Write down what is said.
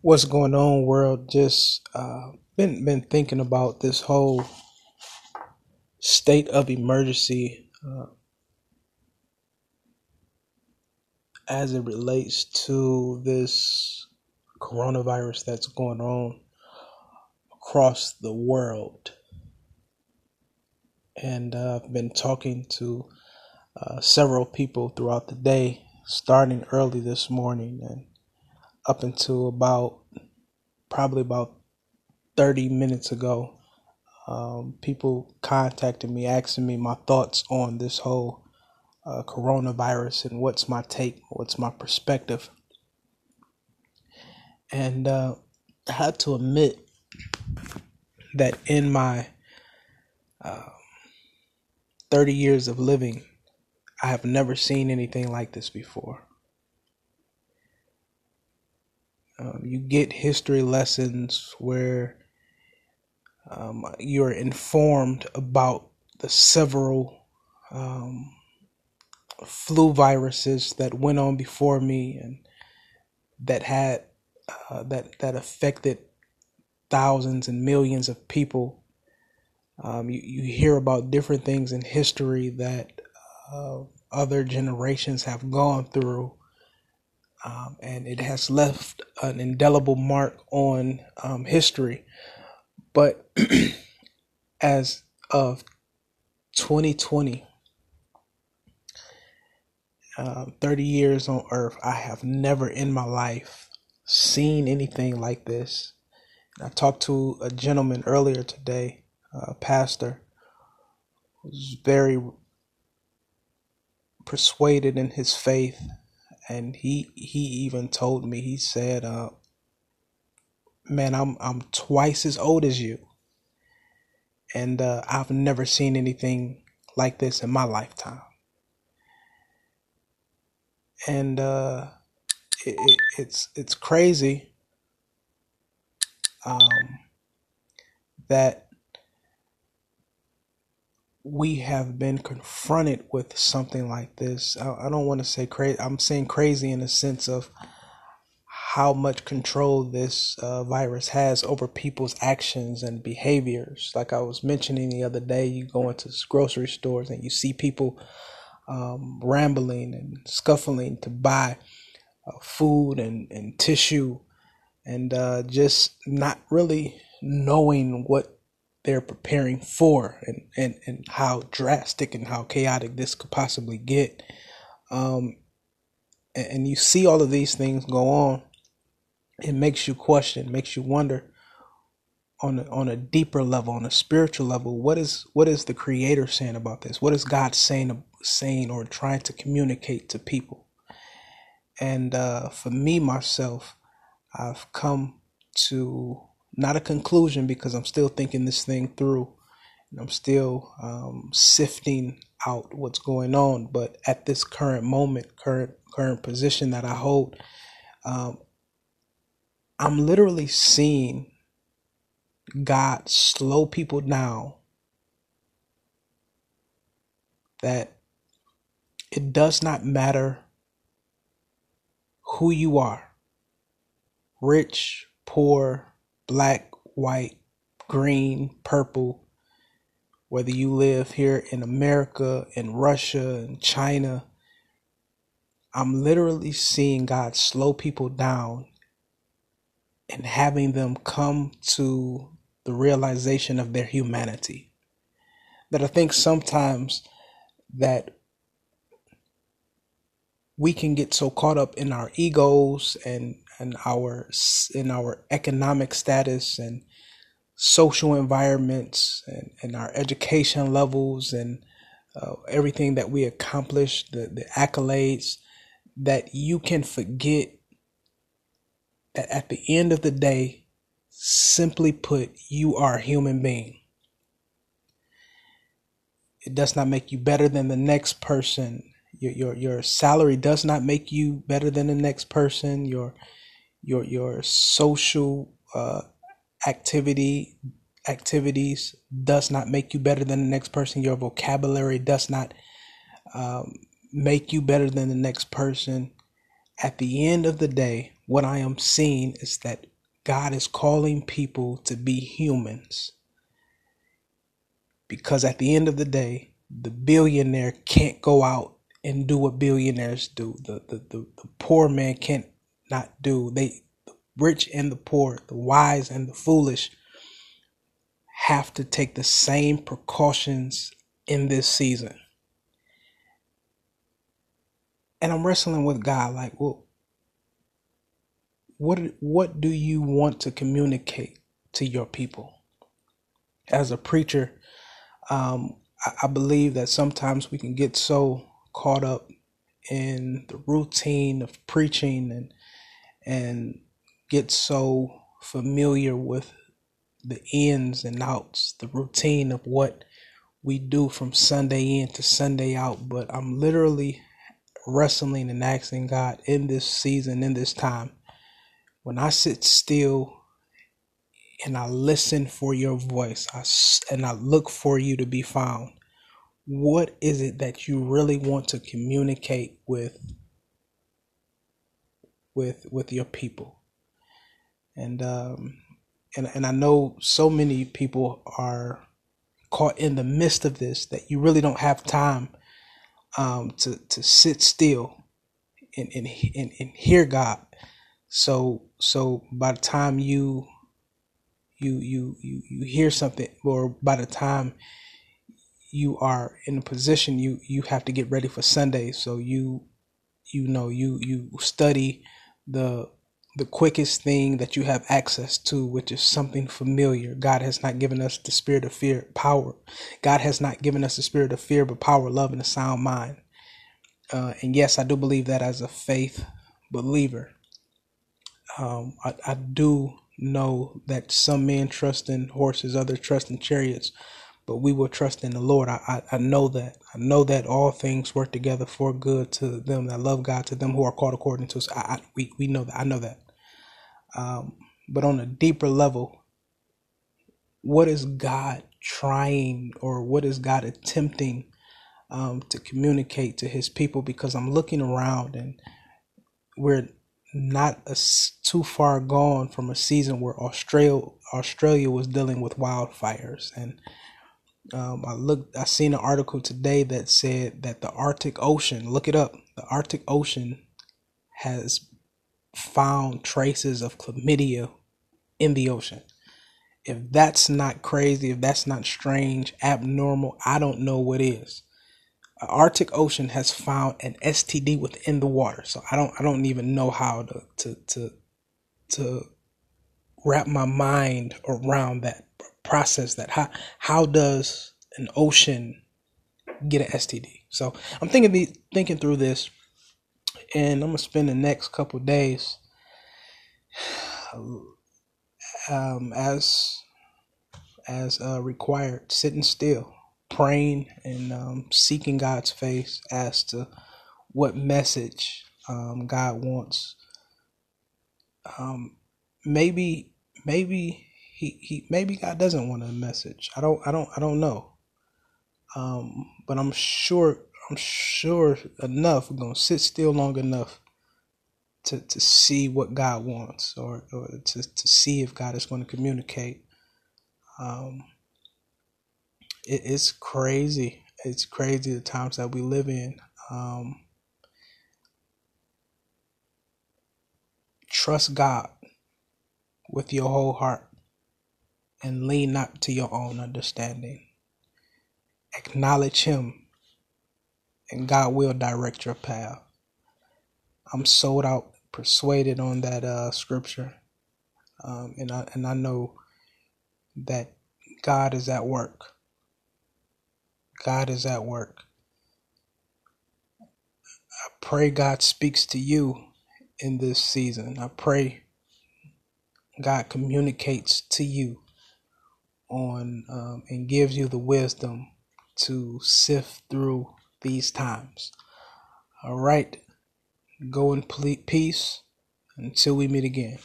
What's going on, world? Just uh, been been thinking about this whole state of emergency uh, as it relates to this coronavirus that's going on across the world. And uh, I've been talking to uh, several people throughout the day, starting early this morning and up until about probably about 30 minutes ago. Um, people contacted me asking me my thoughts on this whole uh, coronavirus and what's my take, what's my perspective. And uh, I had to admit that in my uh, 30 years of living, I have never seen anything like this before. Um, you get history lessons where um, you're informed about the several um, flu viruses that went on before me and that had uh, that that affected thousands and millions of people. Um, you, you hear about different things in history that uh, other generations have gone through um, and it has left an indelible mark on um, history. But as of 2020, uh, 30 years on earth, I have never in my life seen anything like this. I talked to a gentleman earlier today, a pastor, who's very persuaded in his faith and he he even told me he said uh man i'm i'm twice as old as you. And uh i've never seen anything like this in my lifetime. And uh it, it, it's it's crazy um that we have been confronted with something like this. I, I don't want to say crazy. I'm saying crazy in the sense of how much control this uh, virus has over people's actions and behaviors. Like I was mentioning the other day, you go into grocery stores and you see people um, rambling and scuffling to buy uh, food and, and tissue and uh, just not really knowing what they're preparing for and, and, and how drastic and how chaotic this could possibly get. Um, and, and you see all of these things go on, it makes you question, makes you wonder on a, on a deeper level, on a spiritual level, what is what is the Creator saying about this? What is God saying saying or trying to communicate to people? And uh, for me myself, I've come to not a conclusion because I'm still thinking this thing through and I'm still um, sifting out what's going on. But at this current moment, current current position that I hold, um, I'm literally seeing God slow people down. That it does not matter who you are, rich, poor, black, white, green, purple, whether you live here in America, in Russia, in China, I'm literally seeing God slow people down and having them come to the realization of their humanity. That I think sometimes that we can get so caught up in our egos and and our in our economic status and social environments and, and our education levels and uh, everything that we accomplish, the, the accolades, that you can forget that at the end of the day, simply put, you are a human being. It does not make you better than the next person. Your, your, your salary does not make you better than the next person. Your your your social uh, activity activities does not make you better than the next person. Your vocabulary does not um, make you better than the next person. At the end of the day, what I am seeing is that God is calling people to be humans. Because at the end of the day, the billionaire can't go out and do what billionaires do. The the, the, the poor man can't not do. They the rich and the poor, the wise and the foolish have to take the same precautions in this season. And I'm wrestling with God like, well, what what do you want to communicate to your people? As a preacher, um, I, I believe that sometimes we can get so caught up in the routine of preaching and and get so familiar with the ins and outs, the routine of what we do from Sunday in to Sunday out. But I'm literally wrestling and asking God in this season, in this time, when I sit still and I listen for your voice I, and I look for you to be found, what is it that you really want to communicate with with with your people? And um and and I know so many people are caught in the midst of this that you really don't have time um to to sit still and and and, and hear God so so by the time you you you you you hear something or by the time you are in a position you you have to get ready for Sunday so you you know you you study the the quickest thing that you have access to which is something familiar. God has not given us the spirit of fear power. God has not given us the spirit of fear but power love and a sound mind. Uh, and yes i do believe that as a faith believer. Um, I, I do know that some men trust in horses, others trust in chariots, but we will trust in the Lord. I, I, I, know that. I know that all things work together for good to them that love God, to them who are called according to us. I, I we, we know that. I know that. Um, but on a deeper level, what is God trying or what is God attempting um, to communicate to his people? Because I'm looking around and we're not a, too far gone from a season where Australia Australia was dealing with wildfires and um, I looked I seen an article today that said that the Arctic Ocean look it up the Arctic Ocean has found traces of chlamydia in the ocean if that's not crazy if that's not strange abnormal I don't know what is Arctic Ocean has found an STD within the water. So I don't I don't even know how to to to to wrap my mind around that process that how how does an ocean get an STD? So I'm thinking the, thinking through this and I'm gonna spend the next couple days um, as as uh, required sitting still praying and um, seeking God's face as to what message um, God wants. Um, maybe, maybe he, he, maybe God doesn't want a message. I don't, I don't, I don't know. Um, but I'm sure, I'm sure enough. We're gonna sit still long enough to to see what God wants, or, or to to see if God is going to communicate. Um, it, it's crazy. It's crazy the times that we live in. Um, trust God with your whole heart and lean not to your own understanding. Acknowledge Him, and God will direct your path. I'm sold out, persuaded on that uh, scripture, um, and I and I know that God is at work. God is at work. I pray God speaks to you in this season. I pray God communicates to you on um, and gives you the wisdom to sift through these times. All right. Go in peace until we meet again.